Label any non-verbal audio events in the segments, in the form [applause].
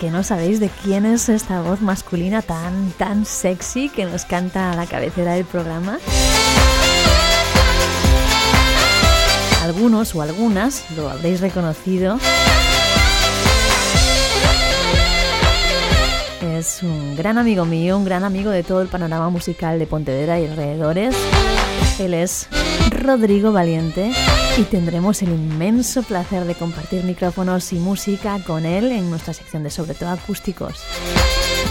Que no sabéis de quién es esta voz masculina tan, tan sexy que nos canta a la cabecera del programa. Algunos o algunas lo habréis reconocido. Es un gran amigo mío, un gran amigo de todo el panorama musical de Pontevedra y alrededores. Él es Rodrigo Valiente y tendremos el inmenso placer de compartir micrófonos y música con él en nuestra sección de sobre todo acústicos.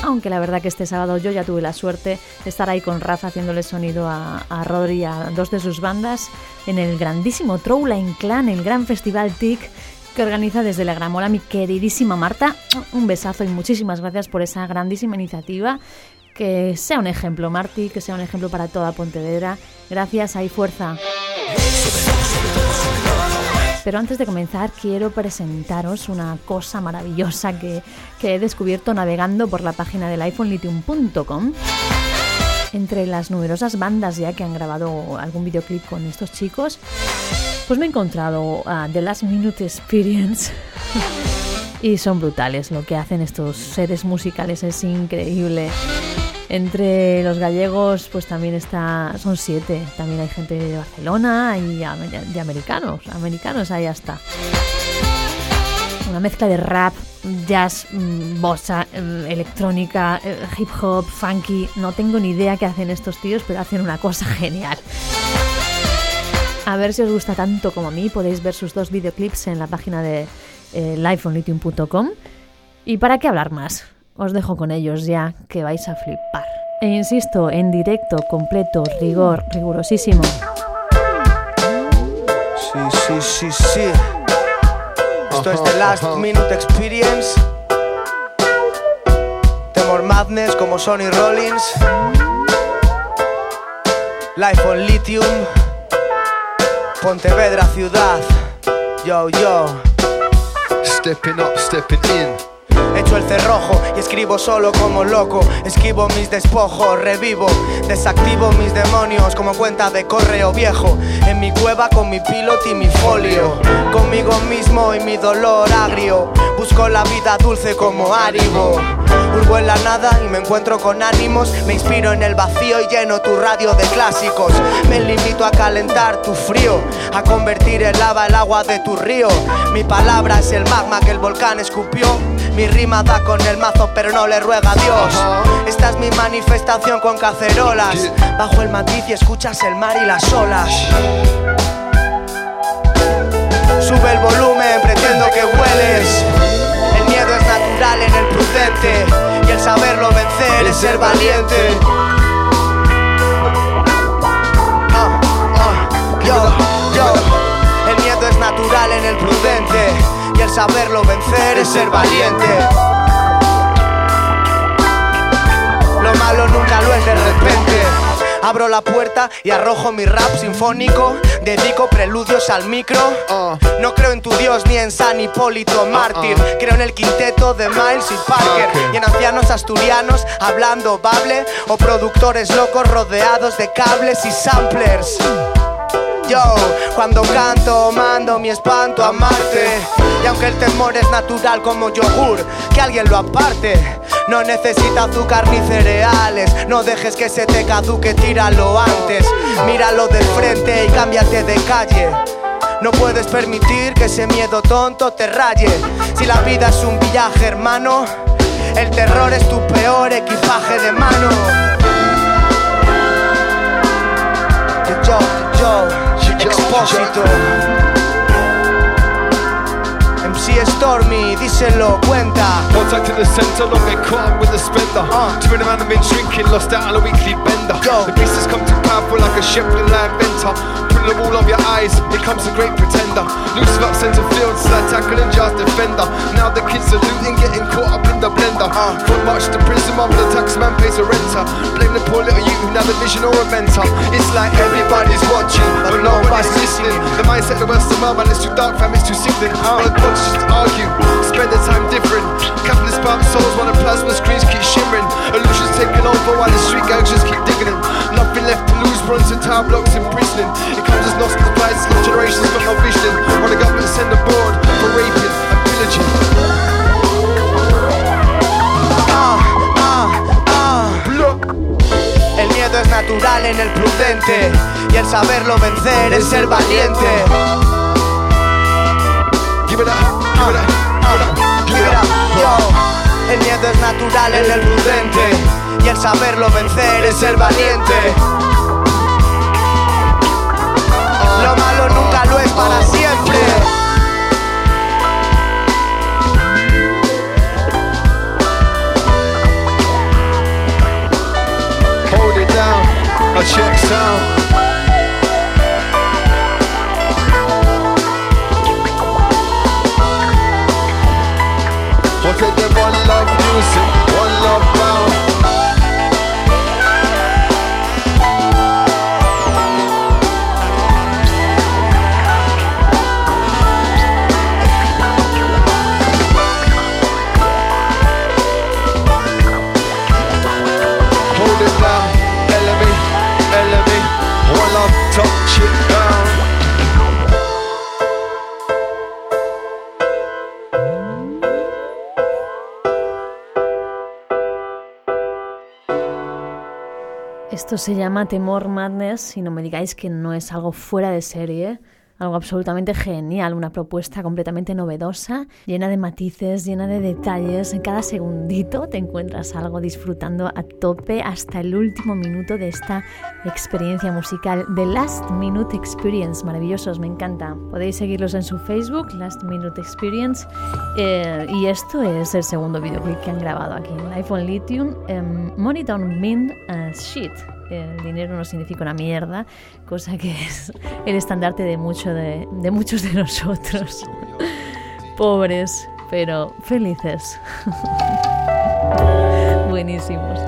Aunque la verdad que este sábado yo ya tuve la suerte de estar ahí con Rafa haciéndole sonido a, a Rodri y a dos de sus bandas en el grandísimo Trowline Clan, el gran festival TIC que organiza desde la Gramola mi queridísima Marta. Un besazo y muchísimas gracias por esa grandísima iniciativa. Que sea un ejemplo, Marti, que sea un ejemplo para toda Pontevedra. Gracias, hay fuerza. Pero antes de comenzar quiero presentaros una cosa maravillosa que, que he descubierto navegando por la página del iPhonelithium.com. Entre las numerosas bandas ya que han grabado algún videoclip con estos chicos, pues me he encontrado a The Last Minute Experience. [laughs] y son brutales lo que hacen estos seres musicales, es increíble. Entre los gallegos, pues también está, son siete. También hay gente de Barcelona y de americanos. Americanos, ahí está. Una mezcla de rap, jazz, mm, bossa, mm, electrónica, eh, hip hop, funky. No tengo ni idea qué hacen estos tíos, pero hacen una cosa [laughs] genial. A ver si os gusta tanto como a mí. Podéis ver sus dos videoclips en la página de eh, liveonlithium.com. ¿Y para qué hablar más? Os dejo con ellos ya, que vais a flipar. E insisto, en directo, completo, rigor, rigurosísimo. Sí, sí, sí, sí. Esto es The Last Minute Experience. Temor Madness como Sonny Rollins. Life on Lithium. Pontevedra ciudad. Yo, yo. Stepping up, stepping in. Echo el cerrojo y escribo solo como loco. Esquivo mis despojos, revivo, desactivo mis demonios como cuenta de correo viejo. En mi cueva con mi pilot y mi folio. Conmigo mismo y mi dolor agrio. Busco la vida dulce como Aribo. Urbo en la nada y me encuentro con ánimos. Me inspiro en el vacío y lleno tu radio de clásicos. Me limito a calentar tu frío, a convertir en lava el agua de tu río. Mi palabra es el magma que el volcán escupió. Mi rima da con el mazo, pero no le ruega a Dios. Esta es mi manifestación con cacerolas. Bajo el matiz y escuchas el mar y las olas. Sube el volumen, pretendo que hueles. El miedo es natural en el prudente. Y el saberlo vencer es ser valiente. Ah, ah, yo, yo. El miedo es natural en el prudente el saberlo vencer es ser valiente. Lo malo nunca lo es de repente. Abro la puerta y arrojo mi rap sinfónico. Dedico preludios al micro. Uh. No creo en tu Dios ni en San Hipólito mártir. Uh-uh. Creo en el quinteto de Miles y Parker. Y en ancianos asturianos hablando bable. O productores locos rodeados de cables y samplers. Yo, cuando canto, mando mi espanto a Marte. Y aunque el temor es natural como yogur, que alguien lo aparte. No necesita azúcar ni cereales. No dejes que se te caduque, tíralo antes. Míralo de frente y cámbiate de calle. No puedes permitir que ese miedo tonto te raye. Si la vida es un viaje, hermano, el terror es tu peor equipaje de mano. Yo, yo. Expósito. MC Stormy, díselo, cuenta. Contact in the center, long get caught up with the spender. Uh. Turning around and been drinking, lost out on a weekly bender. Yo. The beast has come too powerful like a Shepard line venter. Putting the wall of your eyes, here comes a great pretender. Loose up center field, slide tackle and just defender. Now the kids are looting, getting caught up in the blender. Uh. Foot march to prison, while the taxman pays a renter. Blame the poor little youth who never vision or a mentor. It's like everybody's watching, but nobody's listening. The mindset, the Western world, man, it's too dark, fam, it's too sickening. All the just argue, spend the time different. Capitalist spark souls while the plasma screens keep shimmering. Illusions taking over while the street gangs just keep digging in. Nothing left to lose, bronze and tower blocks imprisoning. It Homes is lost to the prices, generations got no vision. While the government send abroad for raping and pillaging. El miedo es natural en el prudente y el saberlo vencer es ser valiente. Give it up, give it up, ah, give it ah, up, yo. El miedo es natural en el prudente y el saberlo vencer es ser valiente. I Esto se llama Temor Madness y no me digáis que no es algo fuera de serie algo absolutamente genial, una propuesta completamente novedosa, llena de matices, llena de detalles. En cada segundito te encuentras algo disfrutando a tope hasta el último minuto de esta experiencia musical. The Last Minute Experience, maravillosos, me encanta. Podéis seguirlos en su Facebook, Last Minute Experience. Eh, y esto es el segundo videoclip que han grabado aquí en iPhone Lithium. Um, Money Don't Mean Shit el dinero no significa una mierda, cosa que es el estandarte de, mucho de, de muchos de nosotros. Pobres, pero felices. [laughs] Buenísimos.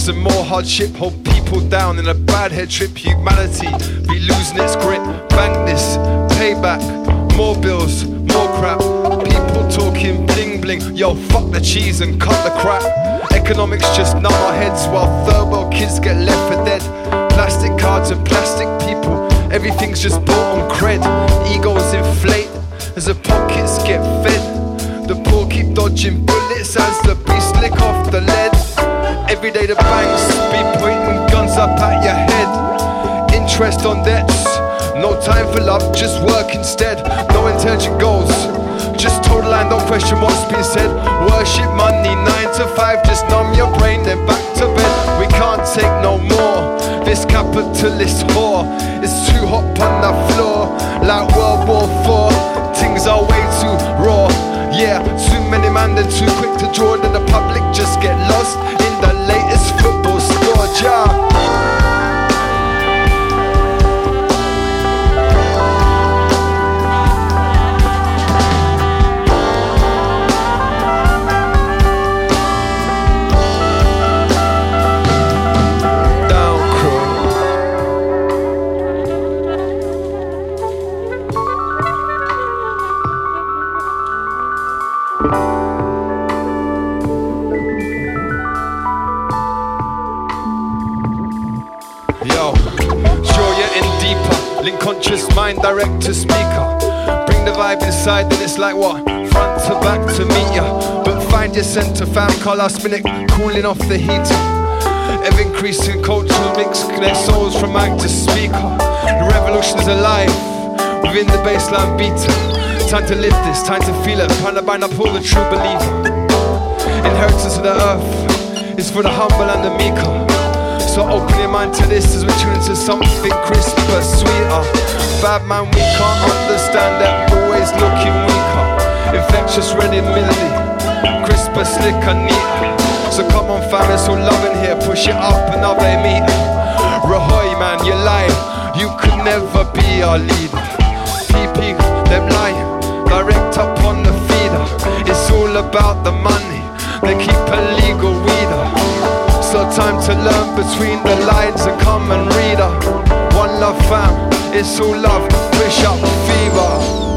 Problems and more hardship. Hold people down in a bad head trip. Humanity be losing its grip. Bank this, payback, more bills, more crap. People talking bling bling. Yo, fuck the cheese and cut the crap. Economics just numb our heads while third world kids get left for dead. Plastic cards and plastic people, everything's just built on cred. Egos inflate as the pockets get fed. The poor keep dodging bullets as the beast lick off the lead. Every day the banks be pointing guns up at your head. Interest on debts, no time for love, just work instead. No intelligent goals just total and don't question what's been said. Worship money, 9 to 5, just numb your brain, then back to bed. We can't take no more. This capitalist whore is too hot on the floor, like World War Four. Things are way too raw. Yeah, too many man, they're too quick to draw, then the public just get lost mind direct to speaker. Bring the vibe inside, then it's like what? Front to back to meet ya. But find your center, fam, car last minute, cooling off the heater. Ever increasing cultural mix, connect souls from mic to speaker. The revolution's alive within the baseline beater. Time to live this, time to feel it, trying to bind up all the true believer. Inheritance of the earth is for the humble and the meeker. So open your mind to this as we tune into something crisper, sweeter. Bad man, we can't understand that. Always looking weaker. Infectious, ready melody. Crisper, slicker, neater. So come on, fam, it's all loving here. Push it up another meter. Rahoy, man, you lie. You could never be our leader. PP, them lie. Direct up on the feeder. It's all about the money. They keep a legal weeder. So time to learn between the lines and come and read her. One love fam, it's all love, push up fever.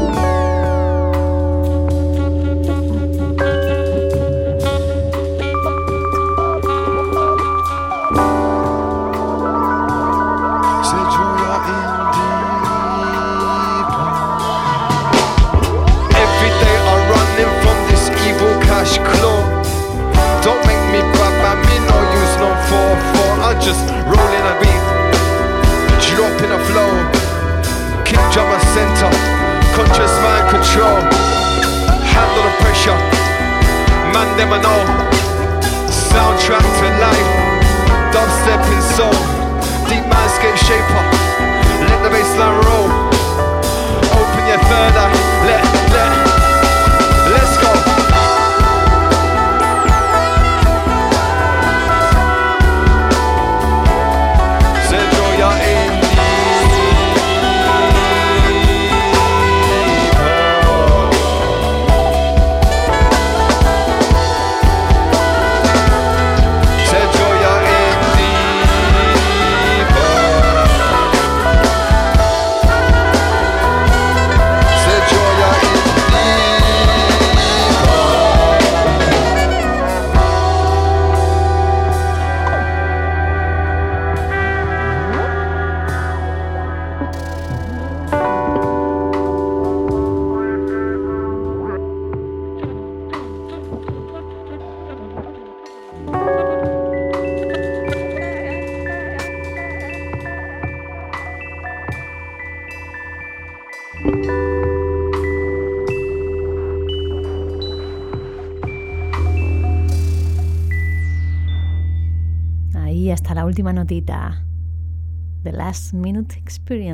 Just rolling a beat, dropping a flow, kick drummer center, conscious mind control, handle the pressure, man them I know, soundtrack to life, dubstep in soul, deep mindscape shaper, let the bassline roll, open your third eye,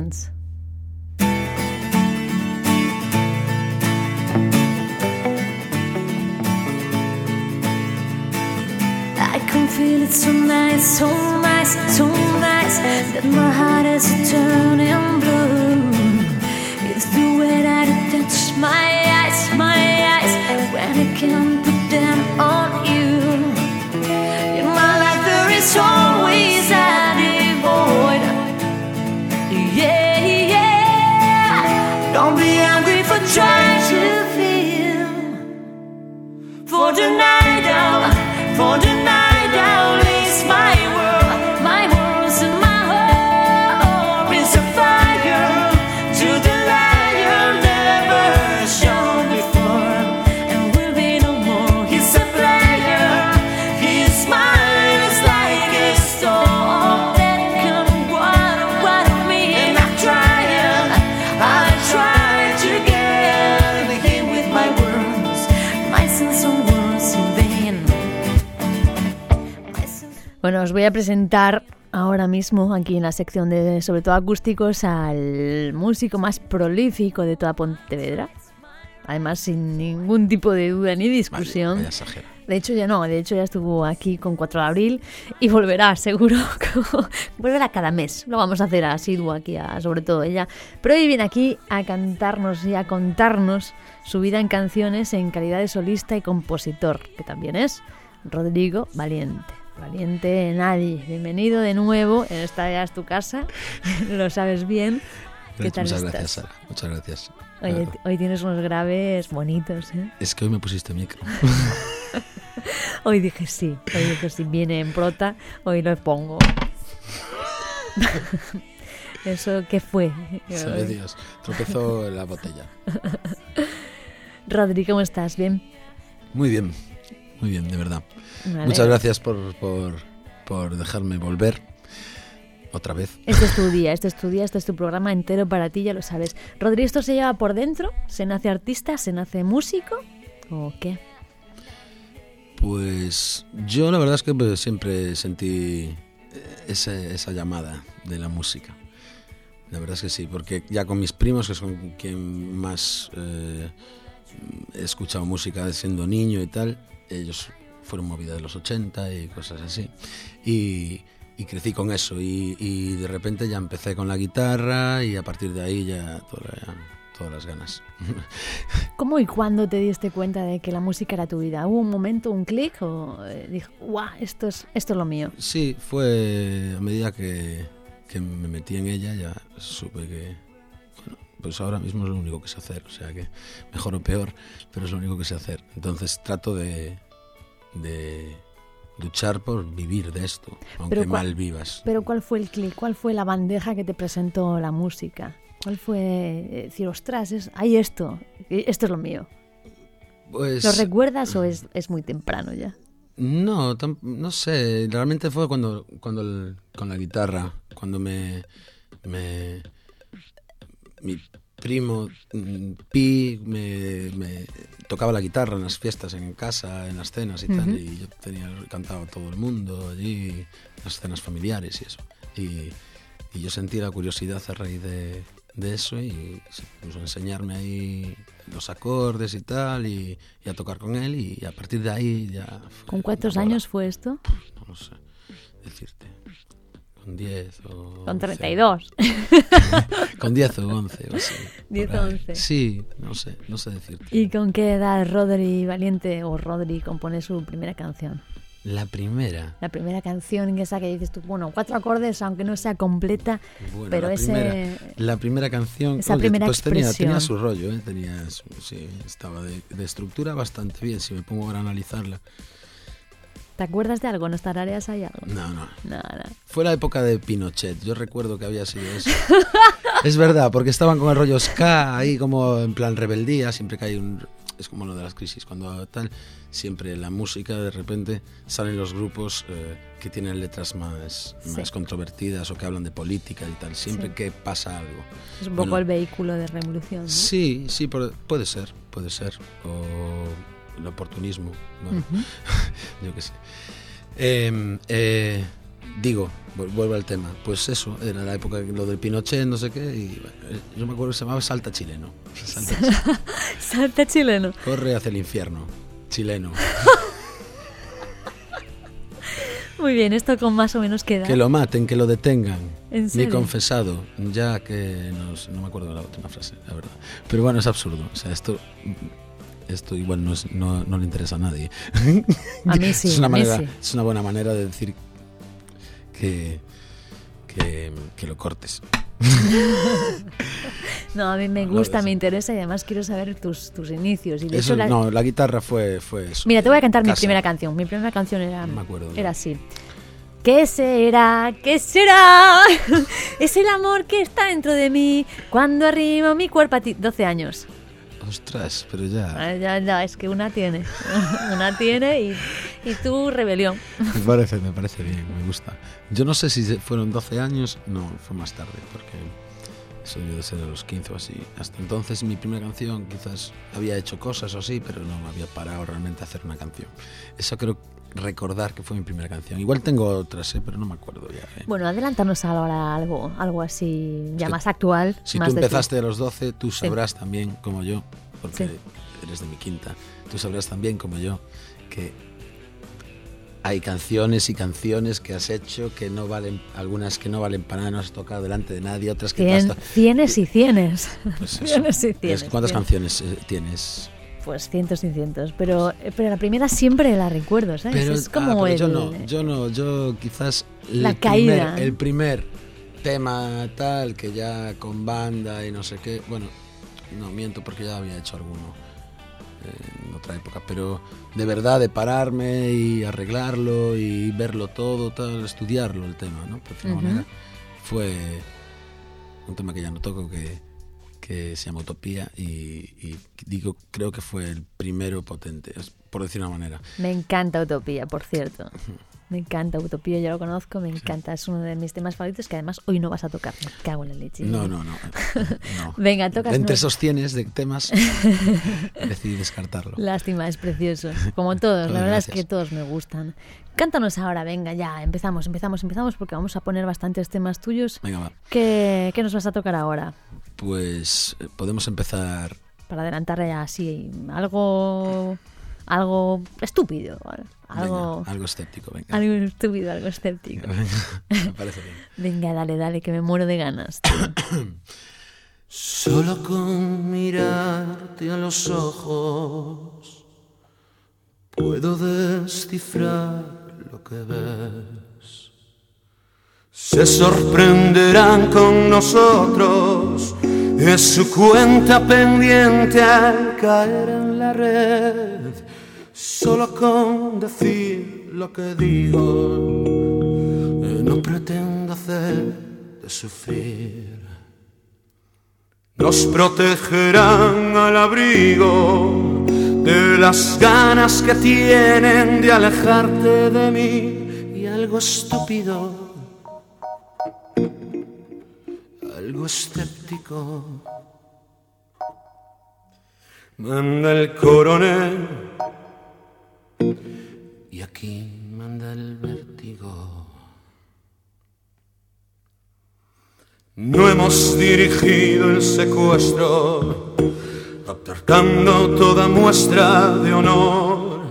Experience. I can feel it so nice, so nice, so nice that my heart is turning blue. Os voy a presentar ahora mismo aquí en la sección de sobre todo acústicos al músico más prolífico de toda Pontevedra. Además, sin ningún tipo de duda ni discusión. de hecho, ya no, de hecho ya estuvo aquí con 4 de abril y volverá, [laughs] seguro. volverá cada mes. Lo vamos a hacer asiduo aquí, a, sobre todo ella. Pero hoy viene aquí a cantarnos y a contarnos su vida en canciones en calidad de solista y compositor, que también es Rodrigo Valiente. Valiente nadie. Bienvenido de nuevo. Esta ya es tu casa. [laughs] Lo sabes bien. ¿Qué tal Muchas gracias, Sara. Muchas gracias. hoy tienes unos graves bonitos. ¿eh? Es que hoy me pusiste micro. [laughs] hoy dije sí. Hoy dije sí. Viene en prota. Hoy lo pongo. [laughs] ¿Eso qué fue? Sabe Dios. Tropezó la botella. Rodri, ¿cómo estás? ¿Bien? Muy bien. Muy bien, de verdad. Muchas gracias por, por, dejarme volver otra vez. Este es tu día, este es tu día, este es tu programa entero para ti, ya lo sabes. Rodri, ¿esto se lleva por dentro? ¿Se nace artista? ¿Se nace músico? ¿O qué? Pues yo la verdad es que pues, siempre sentí esa, esa, llamada de la música. La verdad es que sí, porque ya con mis primos, que son quien más eh, he escuchado música siendo niño y tal, ellos fueron movidas de los 80 y cosas así. Y, crecí con eso y, de repente ya empecé con la guitarra y a partir de ahí ya toda todas las ganas. [laughs] ¿Cómo y cuándo te diste cuenta de que la música era tu vida? ¿Hubo un momento, un clic o eh, dijo, guau, esto es, esto es lo mío? Sí, fue a medida que, que me metí en ella ya supe que, bueno, pues ahora mismo es lo único que sé hacer, o sea que mejor o peor, pero es lo único que sé hacer. Entonces trato de, de luchar por vivir de esto, aunque Pero mal vivas. Pero ¿cuál fue el clic? ¿Cuál fue la bandeja que te presentó la música? ¿Cuál fue eh, decir, ostras, es, hay esto, esto es lo mío? Pues, ¿Lo recuerdas o es, es muy temprano ya? No, tam- no sé, realmente fue cuando, cuando el- con la guitarra, cuando me, me mi primo mm, Pi me, me tocaba la guitarra en las fiestas en casa, en las cenas y tal, y yo tenía cantaba todo el mundo allí, en las cenas familiares y eso. Y, y yo sentí la curiosidad a raíz de, de eso y se puso a enseñarme ahí los acordes y tal y, y a tocar con él y a partir de ahí ya... ¿Con cuántos años fue esto? No lo sé decirte. Con 10 o... Con 11. 32. [laughs] Con 10 o 11 o así. 10 por o ahí. 11. Sí, no sé, no sé decirte. ¿Y con qué edad Rodri Valiente o Rodri compone su primera canción? La primera. La primera canción esa que dices tú, bueno, cuatro acordes, aunque no sea completa, Bueno, pero la, ese... primera, la primera canción, esa oye, primera pues tenía, tenía su rollo, ¿eh? tenía, su- sí, estaba de, de estructura bastante bien, si me pongo ahora a analizarla. ¿Te acuerdas de algo? ¿Nos tarareas ahí algo? No, no, Nada. Fue la época de Pinochet, yo recuerdo que había sido eso. [laughs] es verdad, porque estaban con el rollo ska ahí como en plan rebeldía, siempre que hay un... Es como lo de las crisis, cuando tal, siempre la música de repente salen los grupos eh, que tienen letras más, Sí. más controvertidas o que hablan de política y tal, siempre Sí. que pasa algo. Es un poco Bueno, el vehículo de revolución, ¿no? Sí, sí, puede ser, puede ser. O el oportunismo, [laughs] yo qué sé. Eh, eh, digo, vu- vuelvo al tema, pues eso, era la época lo del Pinochet, no sé qué, y eh, yo me acuerdo que se llamaba Salta Chileno. [laughs] Salta Chi- [laughs] Salta chileno. corre hacia el infierno, chileno. Muy bien, esto con más o menos queda. Que lo maten, que lo detengan. ¿En Mi serio? confesado, ya que no, sé- no me acuerdo de la última frase, la verdad. Pero bueno, es absurdo. O sea, esto, esto igual no, es- no, no le interesa a nadie. [laughs] A mí sí, es, una a mí manera, sí. es una buena manera de decir que, que, que lo cortes. [laughs] No, a mí me gusta, me interesa y además quiero saber tus, tus inicios. Y de Eso, hecho, la- No, la guitarra fue, fue eso. Mira, te voy a cantar mi primera canción. Mi primera canción era, me acuerdo. era así. ¿Qué será? ¿Qué será? [laughs] es el amor que está dentro de mí cuando arrimo mi cuerpo a ti. 12 años. Ostras, pero ya. Ah, Ya, ya, es que una tiene. [laughs] una tiene y, y tú rebelión. Me parece, me parece bien, me gusta. Yo no sé si fueron 12 años, no, fue más tarde, porque eso debió de ser a los 15 o así. Hasta entonces mi primera canción quizás había hecho cosas o así, pero no me había parado realmente a hacer una canción. Eso creo recordar que fue mi primera canción. Igual tengo otras, ¿eh? pero no me acuerdo ya. ¿eh? Bueno, adelántanos ahora algo, algo así ya que más actual. si más tú empezaste a los 12, tú sabrás también, como yo, porque Sí. eres de mi quinta, tú sabrás también, como yo, que hay canciones y canciones que has hecho que no valen, algunas que no valen para nada, no has tocado delante de nadie, otras que has Cien- to- cienes y cienes. Pues cienes y Es- cienes. ¿Cuántas canciones eh, tienes? Pues cientos y cientos. Pero, pero la primera siempre la recuerdo, ¿sabes? Pero, es ah, como pero el. yo no, yo no, yo quizás el La caída. primer, el primer tema tal que ya con banda y no sé qué, bueno, no miento porque ya había hecho alguno eh, en otra época, pero de verdad de pararme y arreglarlo y verlo todo, tal, estudiarlo el tema, ¿no? Por de Ujú. manera, fue un tema que ya no toco que, que se llama Utopía y, y digo, creo que fue el primero potente, por decir una manera. Me encanta Utopía, por cierto. Me encanta Utopía, yo lo conozco, me encanta. Es uno de mis temas favoritos que además hoy no vas a tocar. Me cago en la leche. No, no, no. no. [laughs] Venga, tocas. Entre no- esos tienes de temas, [laughs] decidí descartarlo. Lástima, es precioso. Como todos, la verdad es que todos me gustan. Cántanos ahora, venga, ya, empezamos, empezamos, empezamos, porque vamos a poner bastantes temas tuyos. Venga, va. ¿Qué, qué nos vas a tocar ahora? Pues eh, podemos empezar. Para adelantar ya así, algo. algo estúpido. Algo. Venga, algo escéptico, venga. Algo estúpido, algo escéptico. Venga, me [laughs] parece bien. Venga, dale, dale, que me muero de ganas. [coughs] Solo con mirarte a los ojos puedo descifrar lo que ves. Se sorprenderán con nosotros, es su cuenta pendiente al caer en la red. Solo con decir lo que digo, no pretendo hacer de sufrir nos protegerán al abrigo de las ganas que tienen de alejarte de mí y algo estúpido, algo escéptico. Manda el coronel y aquí manda el vértigo. No hemos dirigido el secuestro, apartando toda muestra de honor.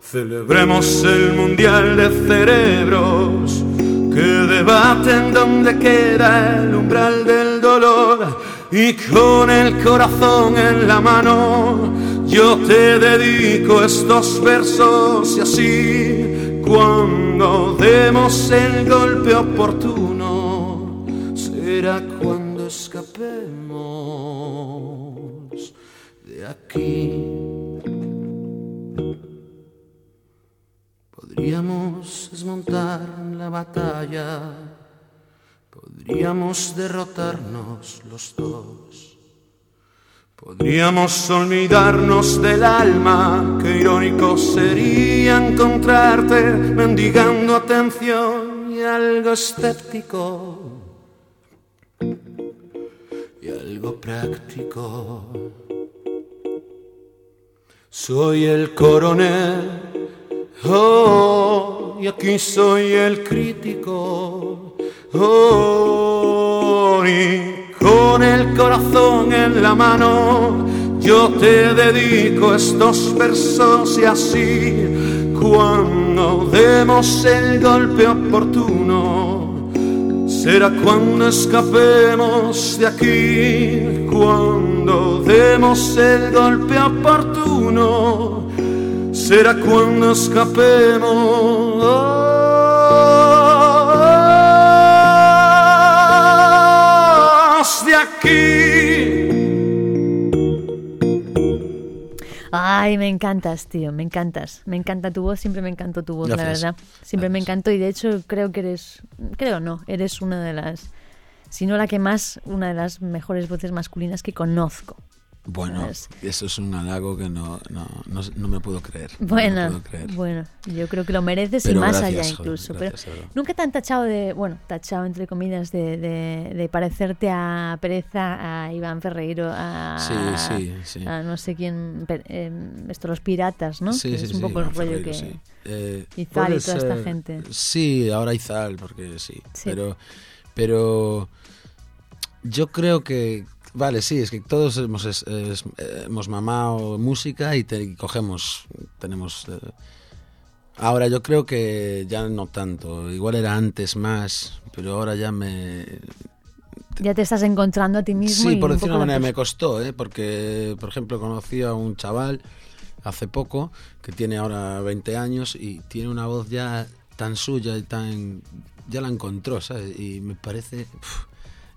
Celebremos el mundial de cerebros que debaten dónde queda el umbral del dolor. Y con el corazón en la mano, yo te dedico estos versos y así, cuando demos el golpe oportuno será cuando escapemos de aquí. Podríamos desmontar la batalla, podríamos derrotarnos los dos. Podríamos olvidarnos del alma, qué irónico sería encontrarte mendigando atención y algo escéptico y algo práctico. Soy el coronel, oh, y aquí soy el crítico, oh, y con el corazón en la mano, yo te dedico estos versos y así, cuando demos el golpe oportuno Será cuando escapemos de aquí, cuando demos el golpe oportuno. Será cuando escapemos de aquí. Ay, me encantas, tío, me encantas. Me encanta tu voz, siempre me encantó tu voz, la verdad. Siempre me encantó y de hecho creo que eres, creo no, eres una de las, si no la que más, una de las mejores voces masculinas que conozco. Bueno, eso es un halago que no, no, no, me puedo creer. Bueno, bueno, yo creo que lo mereces y más allá incluso. pero nunca te han tachado de, bueno, tachado entre comillas, de, de, parecerte a Pereza, a Iván Ferreiro, a, sí, sí, a no sé quién, eh, esto, los piratas, ¿no? Sí, es un poco el rollo que... Eh, Izal y toda esta gente. Sí, ahora Izal, porque sí. Pero, pero yo creo que Vale, sí, es que todos hemos, hemos mamado música y, cogemos, tenemos... Eh, ahora yo creo que ya no tanto, igual era antes más, pero ahora ya me... Ya te estás encontrando a ti mismo. Sí, por decirlo de manera, me costó, ¿eh? porque, por ejemplo, conocí a un chaval hace poco que tiene ahora 20 años y tiene una voz ya tan suya y tan... ya la encontró, ¿sabes? Y me parece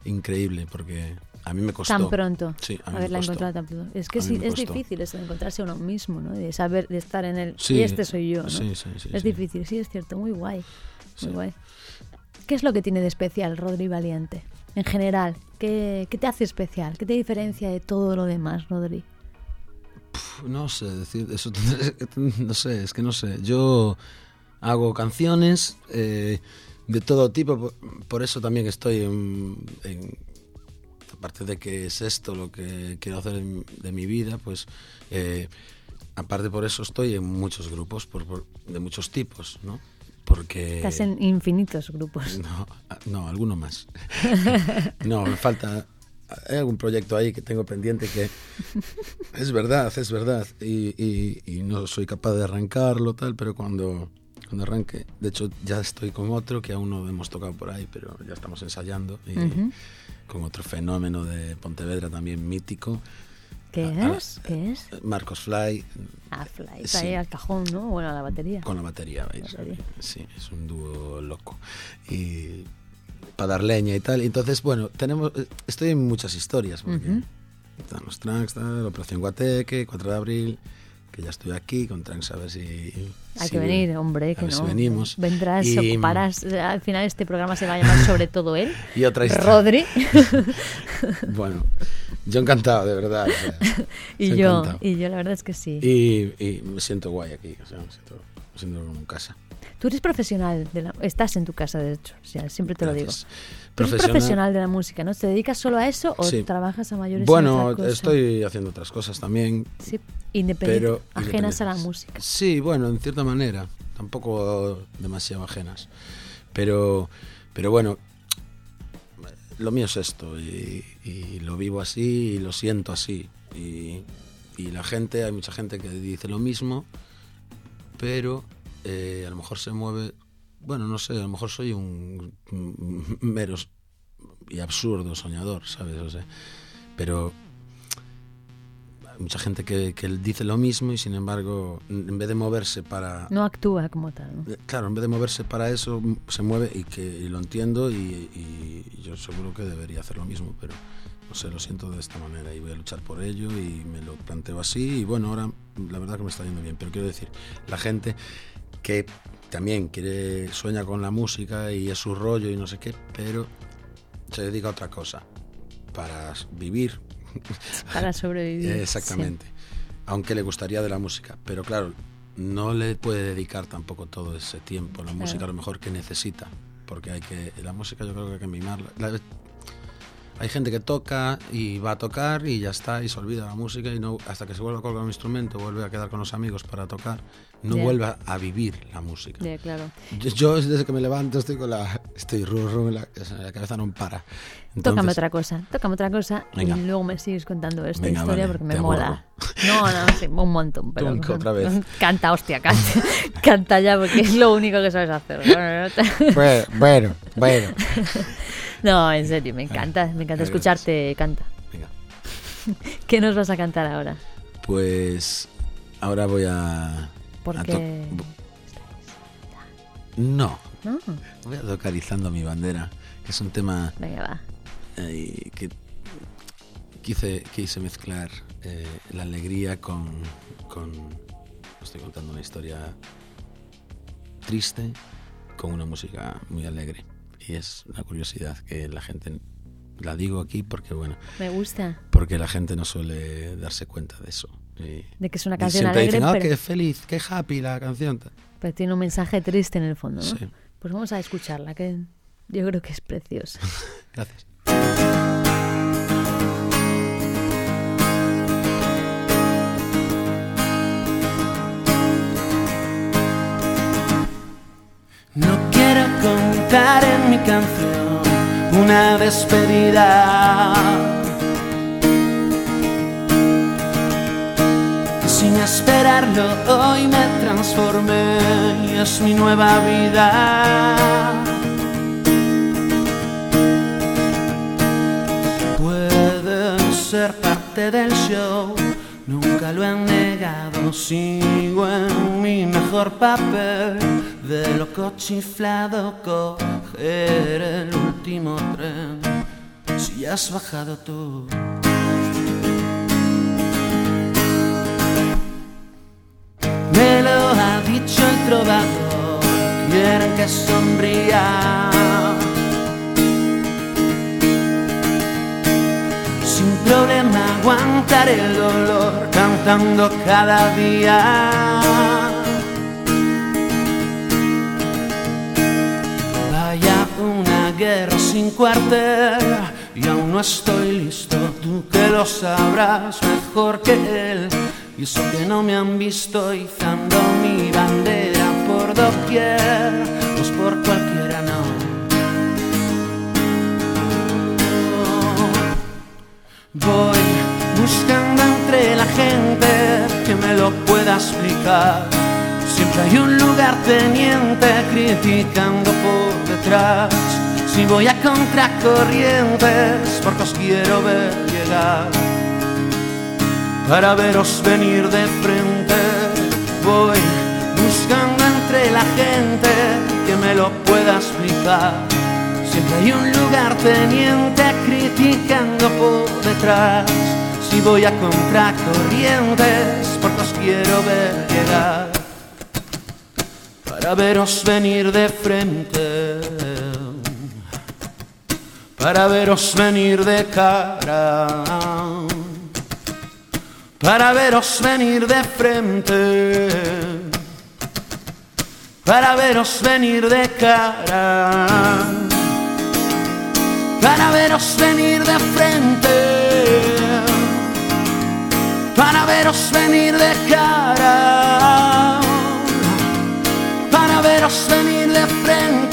increíble porque a mí me costó. Tan pronto. Sí, a haberla encontrado tan pronto. Es que sí, es difícil eso de encontrarse a uno mismo, ¿no? De saber, de estar en el. y este soy yo, ¿no? Sí, sí, sí. Es difícil, sí, es cierto. Muy guay. Muy guay. ¿Qué es lo que tiene de especial Rodri Valiente? En general, ¿qué, ¿qué, te hace especial? ¿Qué te diferencia de todo lo demás, Rodri? no sé, decir eso. No sé, es que no sé. Yo hago canciones eh, de todo tipo, por, eso también estoy en aparte de que es esto lo que quiero hacer de mi vida, pues eh, aparte por eso estoy en muchos grupos de muchos tipos, ¿no? Porque... Estás en infinitos grupos. [laughs] No, no alguno más. [laughs] no, me falta... Hay algún proyecto ahí que tengo pendiente que [laughs] es verdad, es verdad, y, y, no soy capaz de arrancarlo, tal, pero cuando, cuando arranque, de hecho ya estoy con otro que aún no hemos tocado por ahí, pero ya estamos ensayando. Y, con otro fenómeno de Pontevedra también mítico. ¿Qué Ah, es? ¿Qué es? Marcos Fly. Ah, Fly, Sí. está ahí al cajón, ¿no? Bueno, a la batería. Con la batería, ¿veis? Batería. Sí, es un dúo loco. Y para dar leña y tal. Entonces, bueno, tenemos eh, estoy en muchas historias. Porque. Están los Trunks, tal, Operación Guateque, 4 de abril, que ya estoy aquí con Trunks a ver si... Hay si- que venir, hombre, que no. si venimos. Vendrás, Y- ocuparás. Al final este programa se va a llamar sobre todo él. [laughs] Y otra historia. Rodri. [laughs] Bueno, yo encantado, de verdad. o sea, [laughs] y yo, encantado. y yo la verdad es que sí. Y, y me siento guay aquí, o sea, me siento, me siento como en casa. Tú eres profesional, de la, estás en tu casa, de hecho, o sea, siempre te lo digo. Tú eres profesional de la música, ¿no? ¿Te dedicas solo a eso o Sí. trabajas a mayores en Bueno, otra cosa? estoy haciendo otras cosas también, Sí, independiente, pero... ajenas a la independientes. música. Sí, bueno, en cierta manera, tampoco demasiado ajenas. Pero, pero bueno, lo mío es esto y, y lo vivo así y lo siento así. Y, y la gente, hay mucha gente que dice lo mismo, pero eh, a lo mejor se mueve, bueno, no sé, a lo mejor soy un, mero y absurdo soñador, ¿sabes? O sea, pero hay mucha gente que, que dice lo mismo y sin embargo, en vez de moverse para... No actúa como tal, ¿no? Eh, Claro, en vez de moverse para eso, se mueve y que y lo entiendo y, y yo seguro que debería hacer lo mismo, pero no sé, lo siento de esta manera y voy a luchar por ello y me lo planteo así y bueno, ahora la verdad que me está yendo bien, pero quiero decir, la gente que también quiere, sueña con la música y es su rollo y no sé qué, pero se dedica a otra cosa para vivir Para sobrevivir. [laughs] eh, Exactamente. Aunque le gustaría de la música. Pero claro, no le puede dedicar tampoco todo ese tiempo. La música a lo mejor que necesita. Porque hay que. La música yo creo que hay que mimarla. La- hay gente que toca y va a tocar y ya está, y se olvida la música y no hasta que se vuelve a colgar un instrumento, vuelve a quedar con los amigos para tocar, no Ya. vuelve a vivir la música. Sí, claro. Yo, yo desde que me levanto estoy con la. Estoy ru, ru, la, la cabeza no para. tócame Entonces- otra cosa, tócame otra cosa Venga. y luego me sigues contando esta Venga, historia vale, porque me mola. No, no, sí, un montón, pero Tú, otra vez. canta, hostia, canta, [laughs] canta ya porque es lo único que sabes hacer. Te- [laughs] Bueno, bueno, bueno. [laughs] [laughs] No, en serio, me encanta, me encanta escucharte, canta. Venga. [laughs] ¿Qué nos vas a cantar ahora? Pues ahora voy a. a Porque to- No, no, voy a tocar Izando mi bandera, que es un tema venga va. eh, que quise, quise mezclar eh, la alegría con, con. Estoy contando una historia triste con una música muy alegre. Y es una curiosidad que la gente. La digo aquí porque, bueno, Me gusta. porque la gente no suele darse cuenta de eso. Y- De que es una canción siempre alegre, dicen, ah, pero, qué feliz, qué happy la canción. pero tiene un mensaje triste en el fondo, ¿no? Sí. Pues vamos a escucharla, que yo creo que es preciosa. [laughs] Gracias. No quiero contar en mi canción una despedida. Sin esperarlo, hoy me transformé y es mi nueva vida. Pueden ser parte del show, nunca lo han negado. Sigo en mi mejor papel de loco chiflado, coger el último tren. Si has bajado tú. Me lo ha dicho el trovador, quieren que sonría. Sin problema aguantar el dolor cantando cada día. Guerra sin cuartel y aún no estoy listo, tú que lo sabrás mejor que él. Y eso que no me han visto izando mi bandera por doquier, pues por cualquiera no. Voy buscando entre la gente que me lo pueda explicar. Siempre hay un lugar teniente criticando por detrás. Si voy a contracorrientes, porque os quiero ver llegar. Para veros venir de frente, voy buscando entre la gente que me lo pueda explicar. Siempre hay un lugar teniente criticando por detrás. Si voy a contracorrientes, porque os quiero ver llegar. Para veros venir de frente para veros venir de cara, para veros venir de frente, para veros venir de cara, para veros venir de frente, para veros venir de cara, para veros venir de frente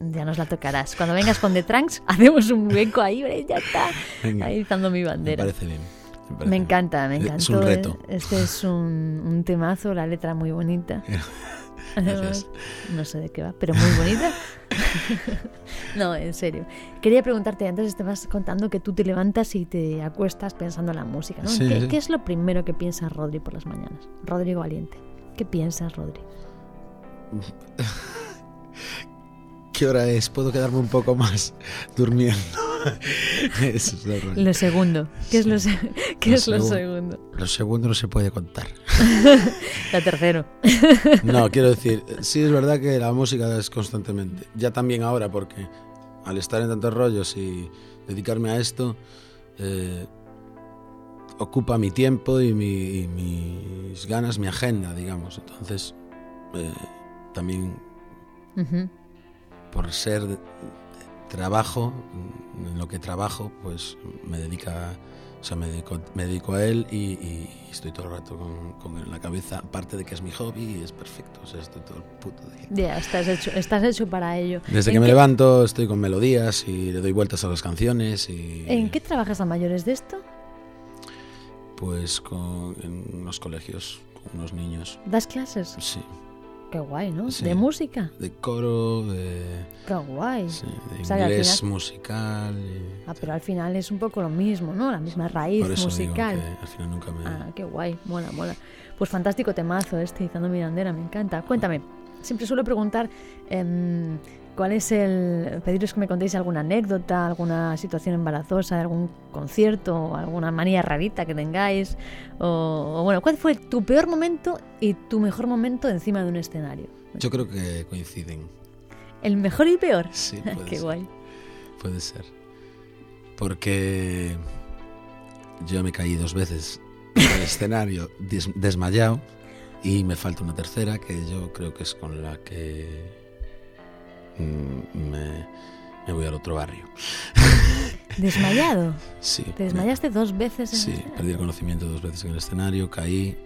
Ya nos la tocarás. Cuando vengas con The Trunks, [laughs] hacemos un hueco ahí, ya está. Ahí izando mi bandera. Me parece bien. Me, encanta, me encanta. Es un reto. Este es un, un temazo, la letra muy bonita. [laughs] No sé de qué va, pero muy bonita. [laughs] no, en serio. Quería preguntarte, antes estabas contando que tú te levantas y te acuestas pensando en la música, ¿no? Sí, ¿Qué, sí. ¿Qué, es lo primero que piensa Rodri por las mañanas? Rodrigo Valiente. ¿Qué piensas, Rodri? ¿Qué hora es? ¿Puedo quedarme un poco más [laughs] durmiendo? [laughs] Eso es lo, lo segundo. ¿Qué es, lo, se [laughs] ¿qué lo es lo segundo? Lo segundo no se puede contar. lo tercero. no, quiero decir, sí es verdad que la música es constantemente. Ya también ahora, porque al estar en tantos rollos y dedicarme a esto, eh, ocupa mi tiempo y, mi, y, mis ganas, mi agenda, digamos. Entonces, eh, también... Uh -huh por ser trabajo, en lo que trabajo, pues me dedica, o sea, me dedico, me dedico a él y, y, estoy todo el rato con, con, en la cabeza, aparte de que es mi hobby, y es perfecto, o sea, estoy todo el puto día. Ya, estás hecho, estás hecho para ello. Desde que me qué? levanto estoy con melodías y le doy vueltas a las canciones y... ¿En qué trabajas a mayores de esto? Pues con, en unos colegios, con unos niños. ¿Das clases? Sí. Qué guay, ¿no? Sí. ¿De música? De coro, de... Qué guay. Sí, de O sea, inglés final- musical. y- Ah, pero al final es un poco lo mismo, ¿no? La misma raíz Por eso digo musical. que al final nunca me... Ah, qué guay, mola, mola. Pues fantástico temazo este, Izando mi bandera, me encanta. Cuéntame, siempre suelo preguntar em, cuál es el... Pediros que me contéis alguna anécdota, alguna situación embarazosa, algún concierto, alguna manía rarita que tengáis. O, o bueno, ¿cuál fue tu peor momento y tu mejor momento encima de un escenario? Yo creo que coinciden. ¿El mejor y peor? Sí, [laughs] puede qué ser. guay. Puede ser. Porque yo me caí dos veces del escenario [laughs] des- desmayado y me falta una tercera que yo creo que es con la que me, me voy al otro barrio. [laughs] ¿Desmayado? Sí. ¿Te desmayaste dos veces en Sí, el perdí el conocimiento dos veces en el escenario, caí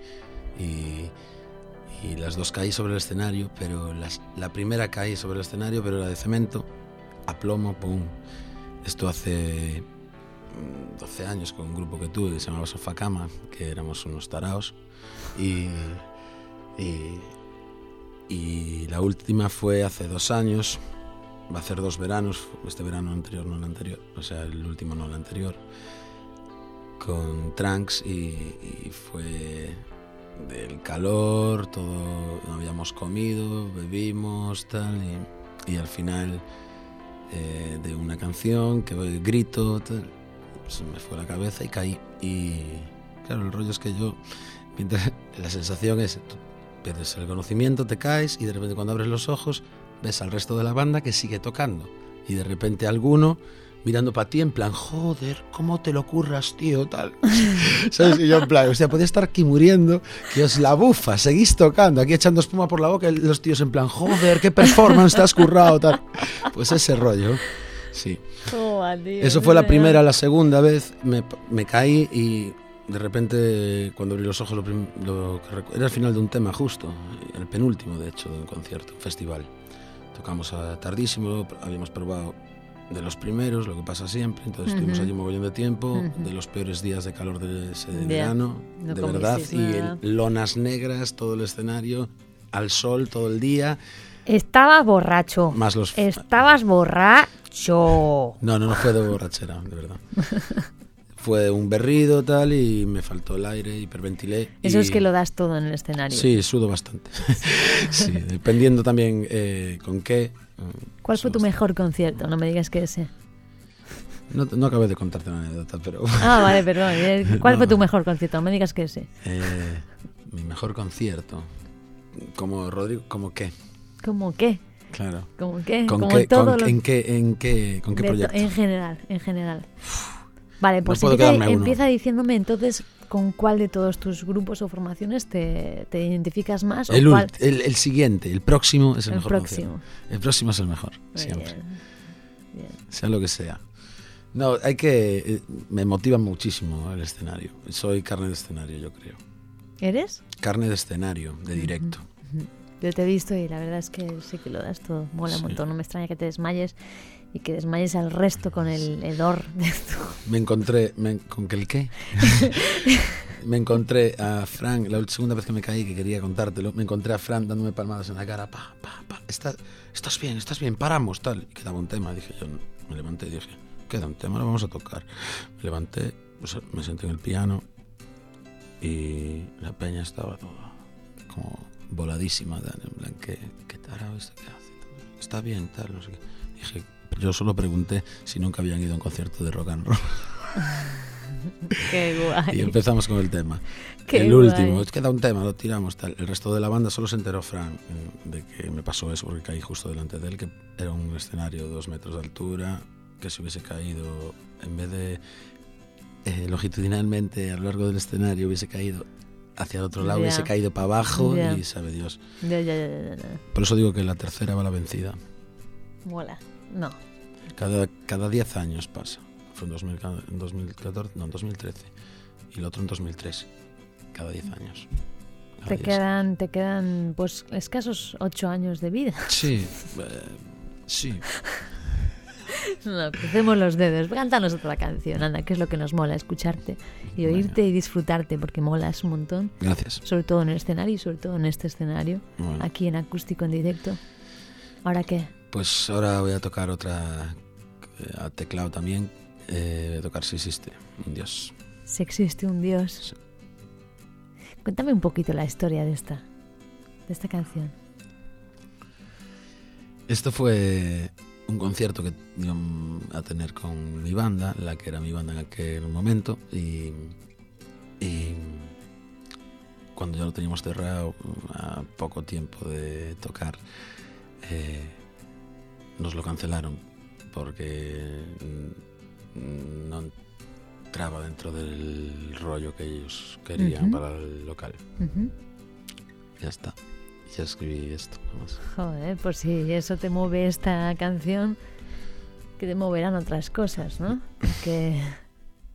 y, y las dos caí sobre el escenario, pero las, la primera caí sobre el escenario, pero era de cemento, a plomo, pum. Esto hace mm, 12 años con un grupo que tuve que se llamaba Sofacama, que éramos unos taraos. Y, y, y la última fue hace dos años, va a hacer dos veranos, este verano anterior, no el anterior, o sea, el último no el anterior, con Trunks y, fue del calor, todo, no habíamos comido, bebimos, tal, y, al final eh, de una canción que grito, se me fue la cabeza y caí. Y claro, el rollo es que yo, mientras [laughs] la sensación es, pierdes el conocimiento, te caes y de repente cuando abres los ojos ves al resto de la banda que sigue tocando. Y de repente alguno mirando para ti en plan, joder, ¿cómo te lo curras, tío? Tal. [laughs] ¿Sabes? Y yo en plan, o sea, podía estar aquí muriendo, que os la bufa, seguís tocando, aquí echando espuma por la boca y los tíos en plan, joder, qué performance te has currado, tal. Pues ese rollo, sí. Eso fue la primera, la segunda vez me, me caí y de repente cuando abrí los ojos lo, lo era el final de un tema justo, el penúltimo de hecho de un concierto, un festival. Tocamos a tardísimo, habíamos probado de los primeros, lo que pasa siempre. Entonces estuvimos allí un mogollón de tiempo, de los peores días de calor de ese verano, de verdad. Y lonas negras, todo el escenario, al sol todo el día. Estabas borracho. Más los... Estabas borracho. No, no, no fue de borrachera, de verdad. [laughs] fue un berrido tal y me faltó el aire, hiperventilé. Eso es que lo das todo en el escenario. Sí, sudo bastante. [laughs] sí, dependiendo también eh, con qué. ¿Cuál fue tu mejor concierto? No me digas que ese. No, no acabé de contarte una anécdota, pero... Ah, vale, [laughs] perdón. Eh, ¿Cuál fue tu mejor concierto? No me digas que ese. Eh, mi mejor concierto. Como Rodrigo, ¿como qué? ¿Cómo qué? Claro. ¿Cómo qué? ¿Con qué, ¿En qué, en qué, con qué proyecto? En general, en general. Vale, pues empieza, diciéndome entonces con cuál de todos tus grupos o formaciones te, identificas más. El, el, siguiente, el próximo es el, mejor. Próximo. El próximo es el mejor, siempre. Sea lo que sea. No, hay que. Eh, me motiva muchísimo el escenario. Soy carne de escenario, yo creo. ¿Eres? Carne de escenario, de directo. Yo te he visto y la verdad es que sí que lo das todo. Mola un montón. No me extraña que te desmayes y que desmayes al resto con el hedor de esto. Me encontré, ¿con que el qué? [laughs] me encontré a Frank, la segunda vez que me caí, que quería contártelo, me encontré a Frank dándome palmadas en la cara, pa, pa, pa, estás, estás bien, estás bien, paramos, tal. Y quedaba un tema, dije yo, me levanté y dije, queda un tema, lo vamos a tocar. Me levanté, me senté en el piano y la peña estaba toda como voladísima, en plan, ¿qué, qué tarado este que hace? Está bien, tal, no sé qué. Dije, yo solo pregunté si nunca habían ido a un concierto de rock and roll. [laughs] Qué guay. Y empezamos con el tema. el último, queda un tema, lo tiramos tal. El resto de la banda solo se enteró Frank eh, de que me pasó eso porque caí justo delante de él, que era un escenario de dos metros de altura, que si hubiese caído, en vez de eh, longitudinalmente a lo largo del escenario, hubiese caído hacia el otro lado, hubiese caído para abajo y sabe Dios. Por eso digo que la tercera va la vencida. Mola. No. Cada, cada 10 años pasa. Fue en, 2014, no, en 2013. Y el otro en 2003. Cada 10 años. te quedan, te quedan pues escasos 8 años de vida. [laughs] Sí, eh, sí. [laughs] No, crucemos los dedos. Cántanos otra canción, anda, que es lo que nos mola, escucharte y oírte y disfrutarte, porque molas un montón. Gracias. Sobre todo en el escenario y sobre todo en este escenario, aquí en acústico en directo. ¿Ahora qué? Pues ahora voy a tocar otra eh, a teclado también. Eh, voy a tocar Si existe un Dios. Si existe un Dios. Cuéntame un poquito la historia de esta, de esta canción. Esto fue un concierto que iba a tener con mi banda, la que era mi banda en aquel momento, y, y cuando ya lo teníamos cerrado, a poco tiempo de tocar, eh, nos lo cancelaron porque no entraba dentro del rollo que ellos querían para el local. Ya está. Ya escribí esto. Joder, pues si eso te mueve esta canción, que te moverán otras cosas, ¿no? Que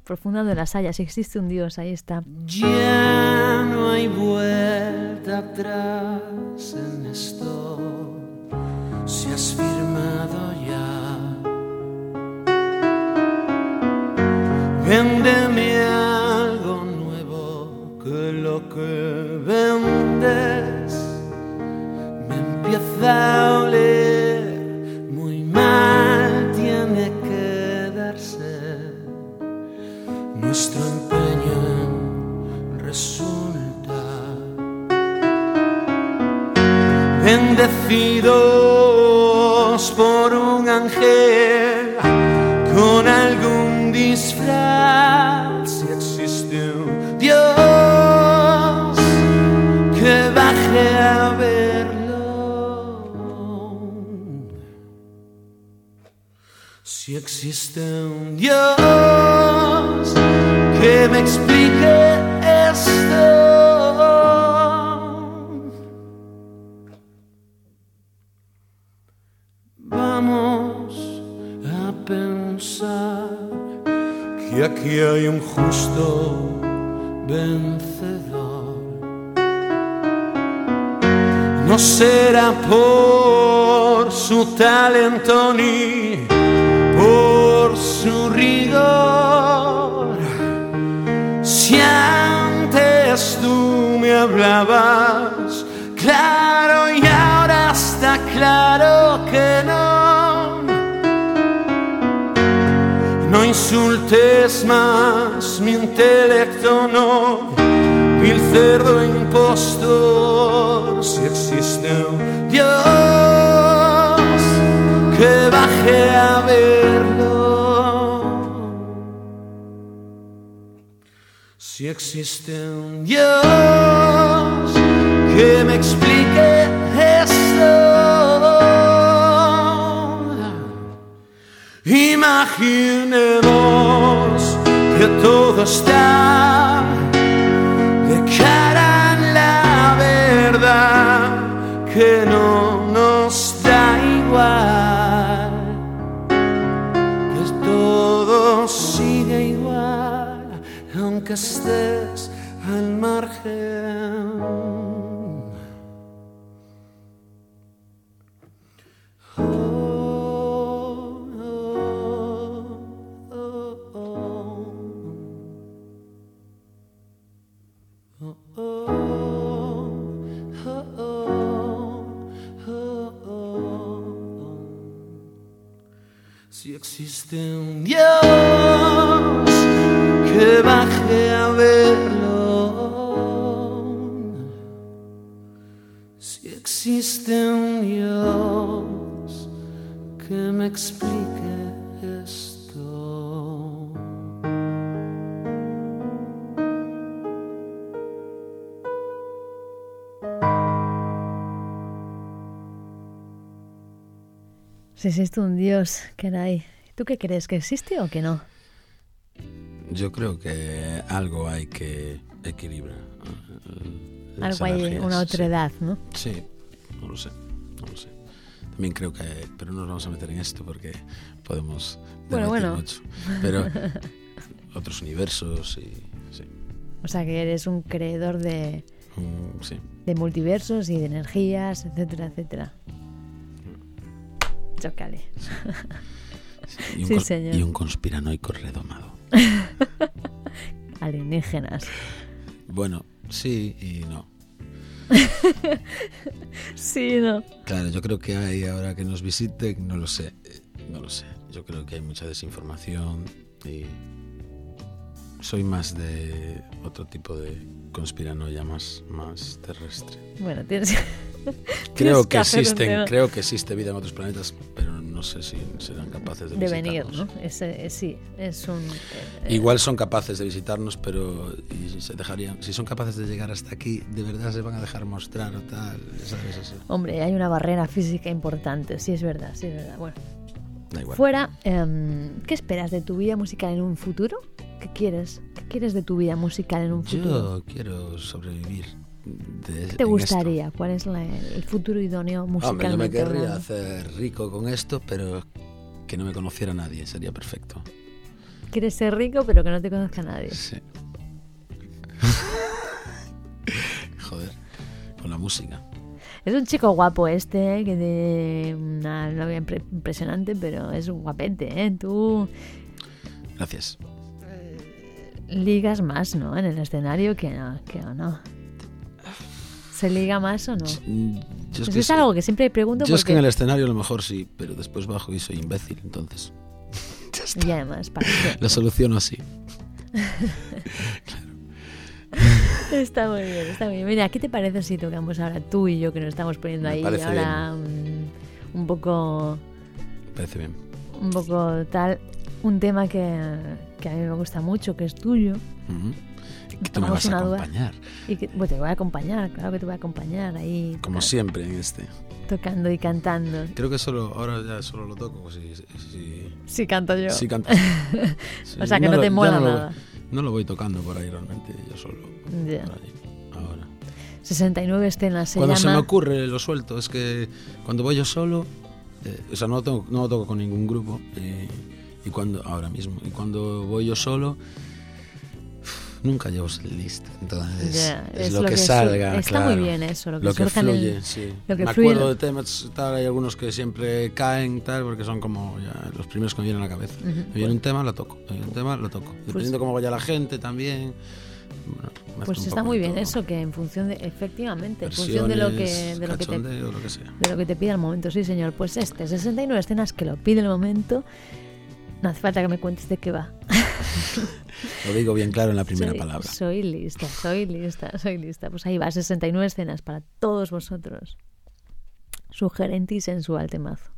profundando en las hayas, si existe un Dios, ahí está. Ya no hay vuelta atrás en esto si has firmado ya. Véndeme algo nuevo que lo que vendes me empieza a oler muy mal. Tiene que darse nuestro bendecido guiados por un ángel con algún disfraz. Si existe un Dios que baje a verlo. Si existe un Dios que me explique que hay un justo vencedor. No será por su talento ni por su rigor. Si antes tú me hablabas claro y ahora está claro que no. Insultes más mi intelecto, no, vil cerdo impostor, si existe un Dios que baje a verlo. Si existe un Dios que me explique esto. Imaginemos que todo está de cara la verdad, que no nos da igual, que todo sigue igual, aunque estés al margen. Si existe un Dios Si existe un Dios, caray. ¿Tú qué crees? ¿Que existe o que no? Yo creo que algo hay que equilibrar. Algo hay, una sí. otra edad, ¿no? Sí, no lo sé, no lo sé. También creo que, pero no nos vamos a meter en esto porque podemos Bueno, bueno. mucho. Pero [laughs] otros universos y sí, O sea, que eres un creador de, Mm, sí. de multiversos y de energías, etcétera, etcétera. Chocale. Y un, Sí, señor. y un conspiranoico redomado. [laughs] Alienígenas. Bueno, sí y no. [laughs] Sí, no. Claro, yo creo que hay ahora que nos visiten, no lo sé, no lo sé. Yo creo que hay mucha desinformación y soy más de otro tipo de conspiranoia más, más terrestre. Bueno, tienes. [laughs] Creo que existen, creo que existe vida en otros planetas, no sé si serán capaces de, de venir. ¿no? Ese, eh, sí, es un. eh, Igual son capaces de visitarnos, pero se dejarían. Si son capaces de llegar hasta aquí, de verdad se van a dejar mostrar o tal, ¿sabes? Eso. Hombre, hay una barrera física importante, sí es verdad, sí es verdad. Bueno, fuera, em, ¿qué esperas de tu vida musical en un futuro? ¿Qué quieres? ¿Qué quieres de tu vida musical en un futuro? Yo quiero sobrevivir. De, ¿Qué te gustaría? ¿Cuál es la- el futuro idóneo musicalmente? Hombre, yo me querría hablando? hacer rico con esto, pero que no me conociera nadie, sería perfecto. Quieres ser rico, pero que no te conozca nadie. Sí. [laughs] Joder, con la música. Es un chico guapo este, que tiene una novia impre- impresionante, pero es un guapete, ¿eh? Tú Gracias. ligas más, ¿no? En el escenario que no. Que no. ¿Se liga más o no? Mm, Yo Eso que es algo que siempre pregunto yo es que en el escenario a lo mejor sí, pero después bajo y soy imbécil, entonces [laughs] Y además, ¿para lo soluciono así. [laughs] Está muy bien, está muy bien. Mira, ¿qué te parece si tocamos ahora tú y yo que nos estamos poniendo ahí ahora un poco... Parece bien. Un poco tal, un tema que, que a mí me gusta mucho, que es tuyo. Y que tú me vas a acompañar, Y que bueno, te voy a acompañar, claro que te voy a acompañar ahí. como siempre en este. Tocando y cantando. Creo que solo ahora ya solo lo toco si, si, Sí, canto yo. si cantas. [laughs] Sí, O sea, que no lo- te ya mola no lo- nada. no lo voy tocando por ahí realmente, yo solo. Ya. por ahí, ahora. 69 escenas se cuando se me ocurre lo suelto, es que cuando voy yo solo, eh, o sea, no lo, tengo- no lo toco con ningún grupo, y, y cuando, ahora mismo, y cuando voy yo solo, nunca llevo lista, entonces Ya, es, lo, que, su- salga. Está claro. muy bien eso, lo que, Lo que en el- fluye, sí. lo que me fluye acuerdo lo- de temas, tal, hay algunos que siempre caen, tal, porque son como ya los primeros que me vienen a la cabeza. Ujú, Me viene un tema, lo toco. Me viene un tema, lo toco. Dependiendo cómo vaya la gente también. bueno, Pues está muy bien todo. eso, que en función de. Efectivamente, en función de lo que, de lo que te lo que de lo que te pida el momento. Sí, señor. Pues este, 69 escenas que lo pide el momento. No hace falta que me cuentes de qué va. Lo digo bien claro en la primera soy, palabra. Soy lista, soy lista, soy lista. Pues ahí va, 69 escenas para todos vosotros. Sugerente y sensual temazo.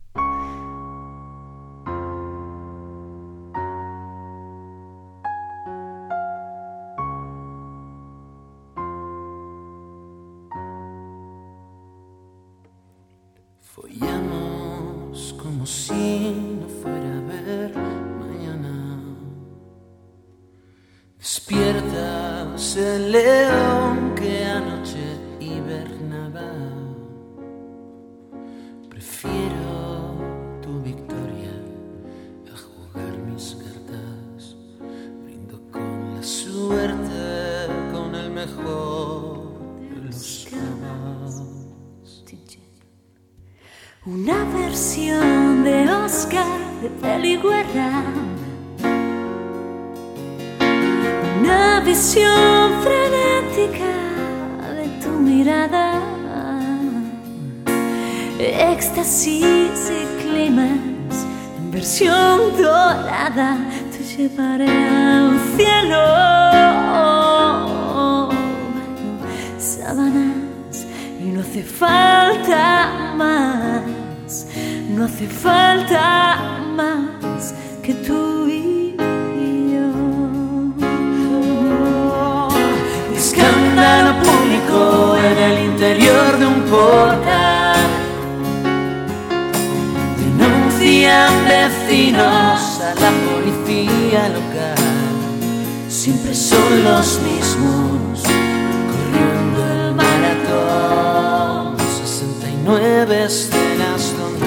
69 escenas donde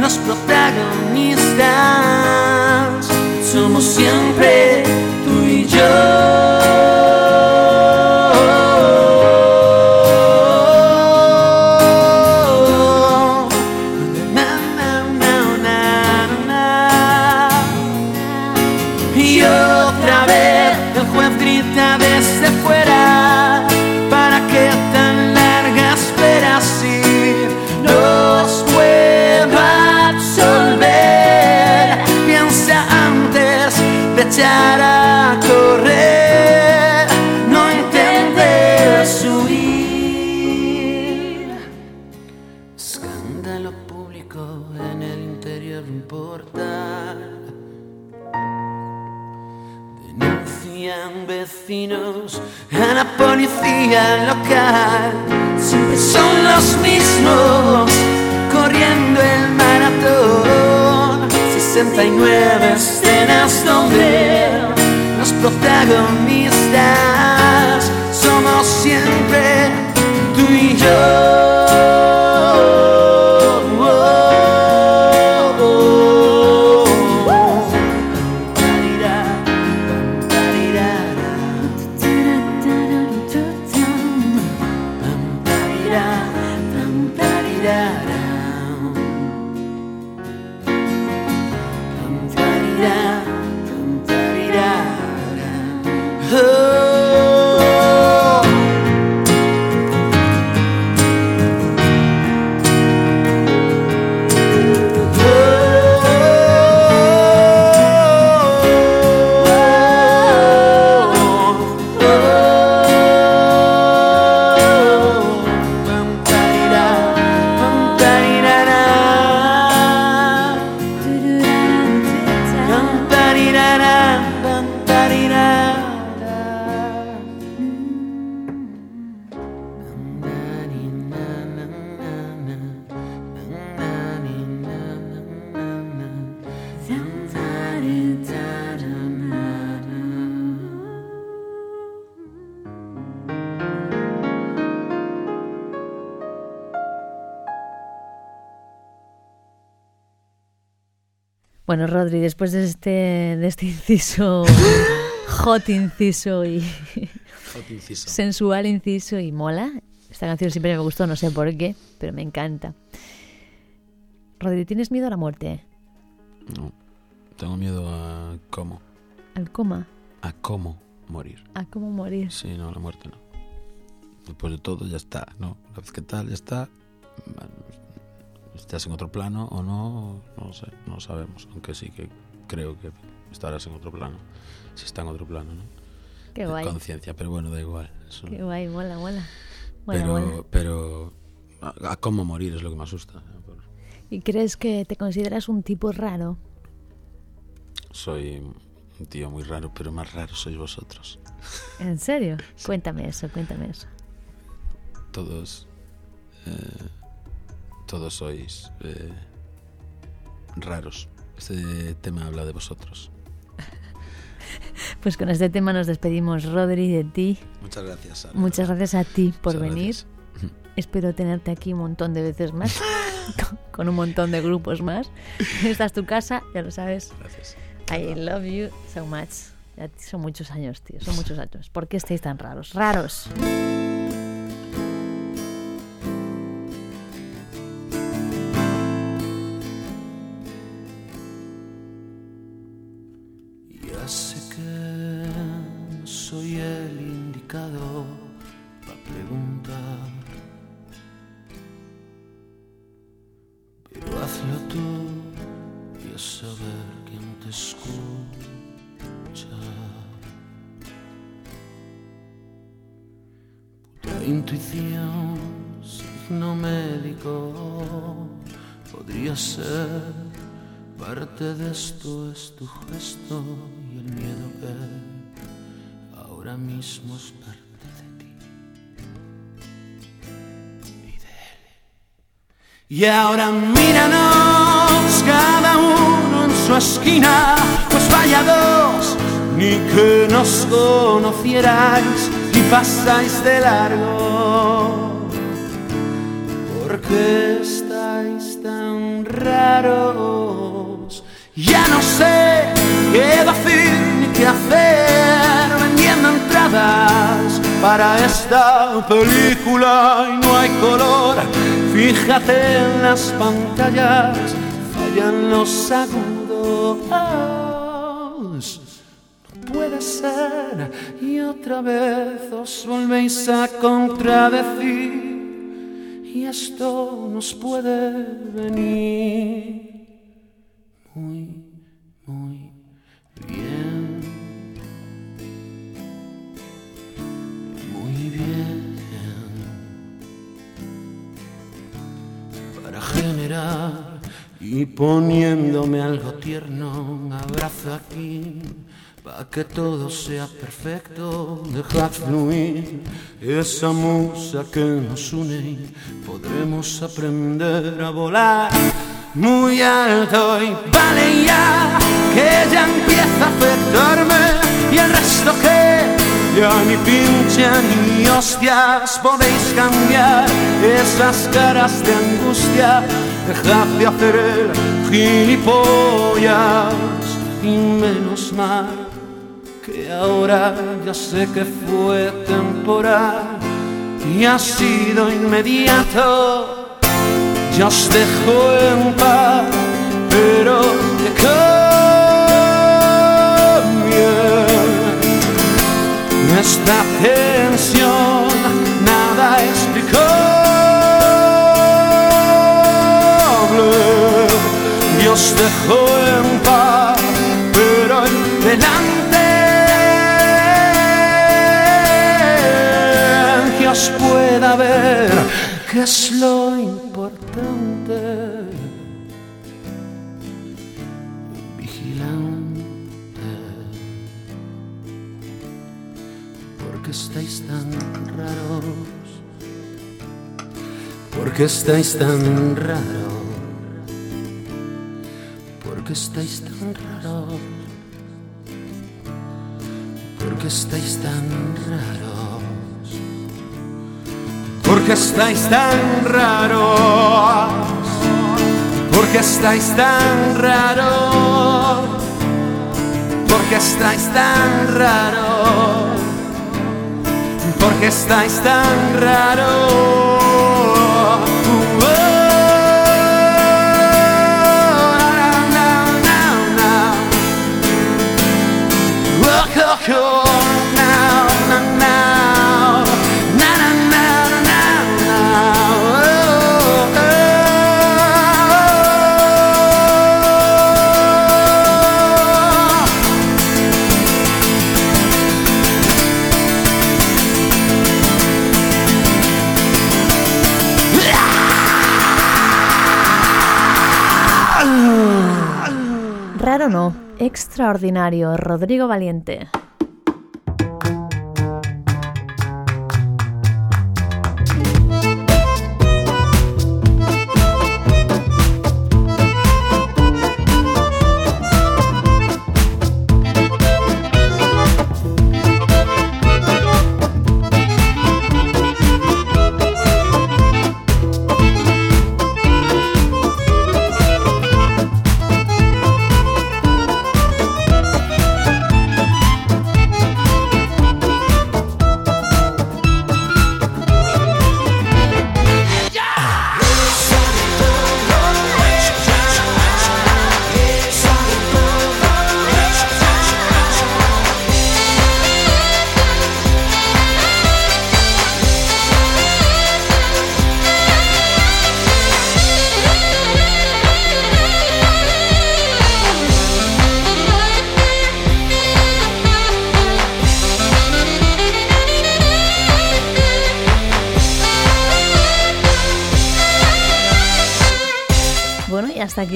los protagonistas. Somos siempre 69 escenas donde los protagonistas Bueno, Rodri, después de este, de este inciso, [laughs] hot inciso y Hot inciso. sensual inciso y mola, esta canción siempre me gustó, no sé por qué, pero me encanta. Rodri, ¿tienes miedo a la muerte? No. Tengo miedo a cómo. ¿Al coma? A cómo morir. ¿A cómo morir? Sí, no, la muerte no. Después de todo ya está, ¿no? Una vez que tal, ya está. Bueno, Estás en otro plano o no, no lo sé, no lo sabemos. Aunque sí que creo que estarás en otro plano. Si está en otro plano, ¿no? Qué guay, conciencia, pero bueno, da igual. Eso- qué guay, mola, mola. Mola, pero, mola. pero a, a cómo morir es lo que me asusta. ¿eh? Por- ¿Y crees que te consideras un tipo raro? Soy un tío muy raro, pero más raro sois vosotros. ¿En serio? [laughs] Cuéntame eso, cuéntame eso. Todos, eh, todos sois eh, raros. Este tema habla de vosotros. [laughs] Pues con este tema nos despedimos, Rodri, de ti. Muchas gracias. Sara. Muchas gracias a ti por Muchas venir. gracias. [laughs] Espero tenerte aquí un montón de veces más, [laughs] con- con un montón de grupos más. Esta es tu casa, ya lo sabes. Gracias. I love you so much. Son muchos años, tío, son muchos años. ¿Por qué estáis tan raros? Raros. Y ahora míranos cada uno en su esquina, pues vaya dos, ni que nos conocierais y pasáis de largo. ¿Por qué estáis tan raros? Ya no sé qué decir ni qué hacer vendiendo entradas para esta película y no hay color. Fíjate en las pantallas, fallan los agudos. No puede ser y otra vez os volvéis a contradecir y esto nos puede venir muy, muy bien. Muy bien. Para generar y poniéndome algo tierno, un abrazo aquí. Para que todo sea perfecto, dejad fluir esa musa que nos une. Podremos aprender a volar muy alto y vale ya que ya empieza a afectarme. Y el resto que ya ni pincha ni hostias podéis cambiar esas caras de angustia. Dejad de hacer el gilipollas y menos mal que ahora ya sé que fue temporal y ha sido inmediato. Ya os dejo en paz, pero que esta tensión, nada explicable. Y os dejo en paz, pero en delante que os pueda ver, que es lo importante. Estáis tan raros, porque estáis tan raros, porque estáis tan raros, porque estáis tan raros. Porque estáis tan raros, porque estáis tan raros. qué estáis tan raro? ¿Por qué estáis tan raro? Extraordinario, Rodrigo Valiente.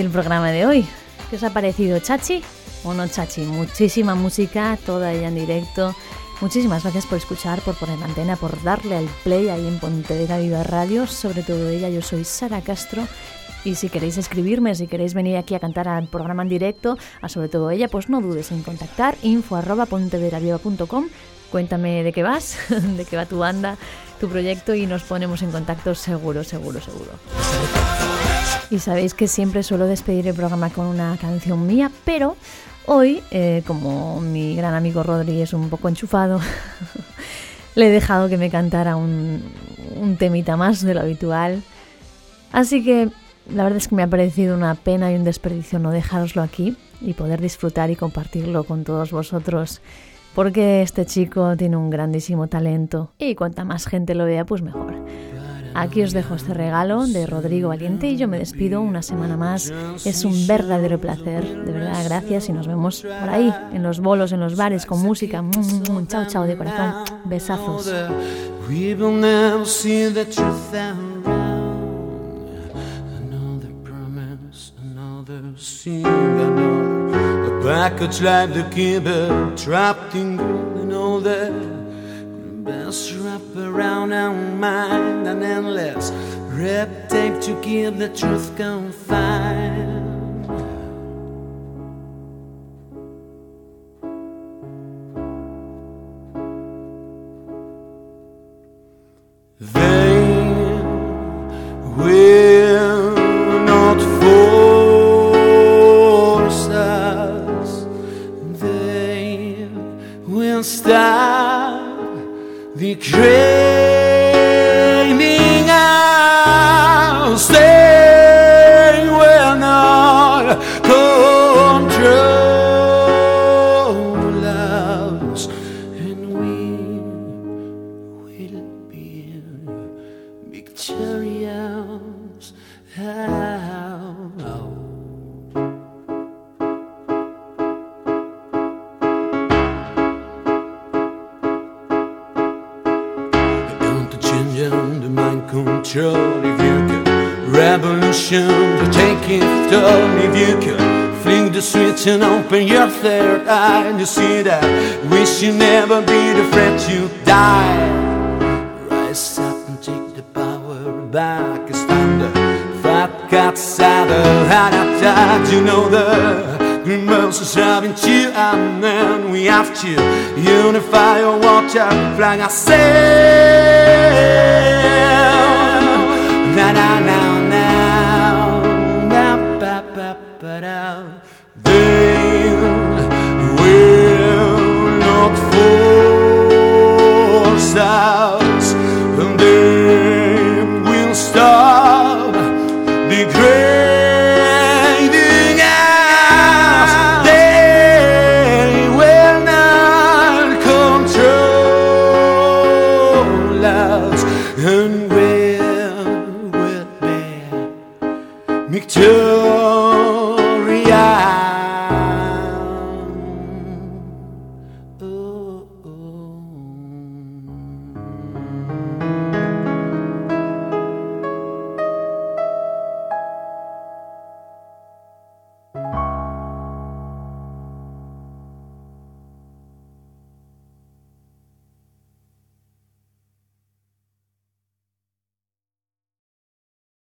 Aquí el programa de hoy. ¿Qué os ha parecido, Chachi? ¿O no, Chachi? Muchísima música, toda ella en directo. Muchísimas gracias por escuchar, por poner la antena, por darle al play ahí en Pontevedra Viva Radio. Sobre todo ella, yo soy Sara Castro. Y si queréis escribirme, si queréis venir aquí a cantar al programa en directo, a sobre todo ella, pues no dudes en contactar info arroba Cuéntame de qué vas, [laughs] de qué va tu banda, tu proyecto y nos ponemos en contacto seguro, seguro, seguro. Y sabéis que siempre suelo despedir el programa con una canción mía, pero hoy, eh, como mi gran amigo Rodri es un poco enchufado, [laughs] le he dejado que me cantara un, un temita más de lo habitual. Así que la verdad es que me ha parecido una pena y un desperdicio no dejároslo aquí y poder disfrutar y compartirlo con todos vosotros, porque este chico tiene un grandísimo talento y cuanta más gente lo vea, pues mejor. Aquí os dejo este regalo de Rodrigo Valiente y yo me despido una semana más. Es un verdadero placer, de verdad, gracias y nos vemos por ahí, en los bolos, en los bares, con música. Chao, chao de corazón. Besazos. Best wrap around our mind and endless red tape to keep the truth confined. will stop. The and open your third eye and you see that we should never be afraid to die. Rise up and take the power back. It's time the fat cat's out of habitat. You know the mouse is driving you and then we have to unify or watch our flag. I say na na na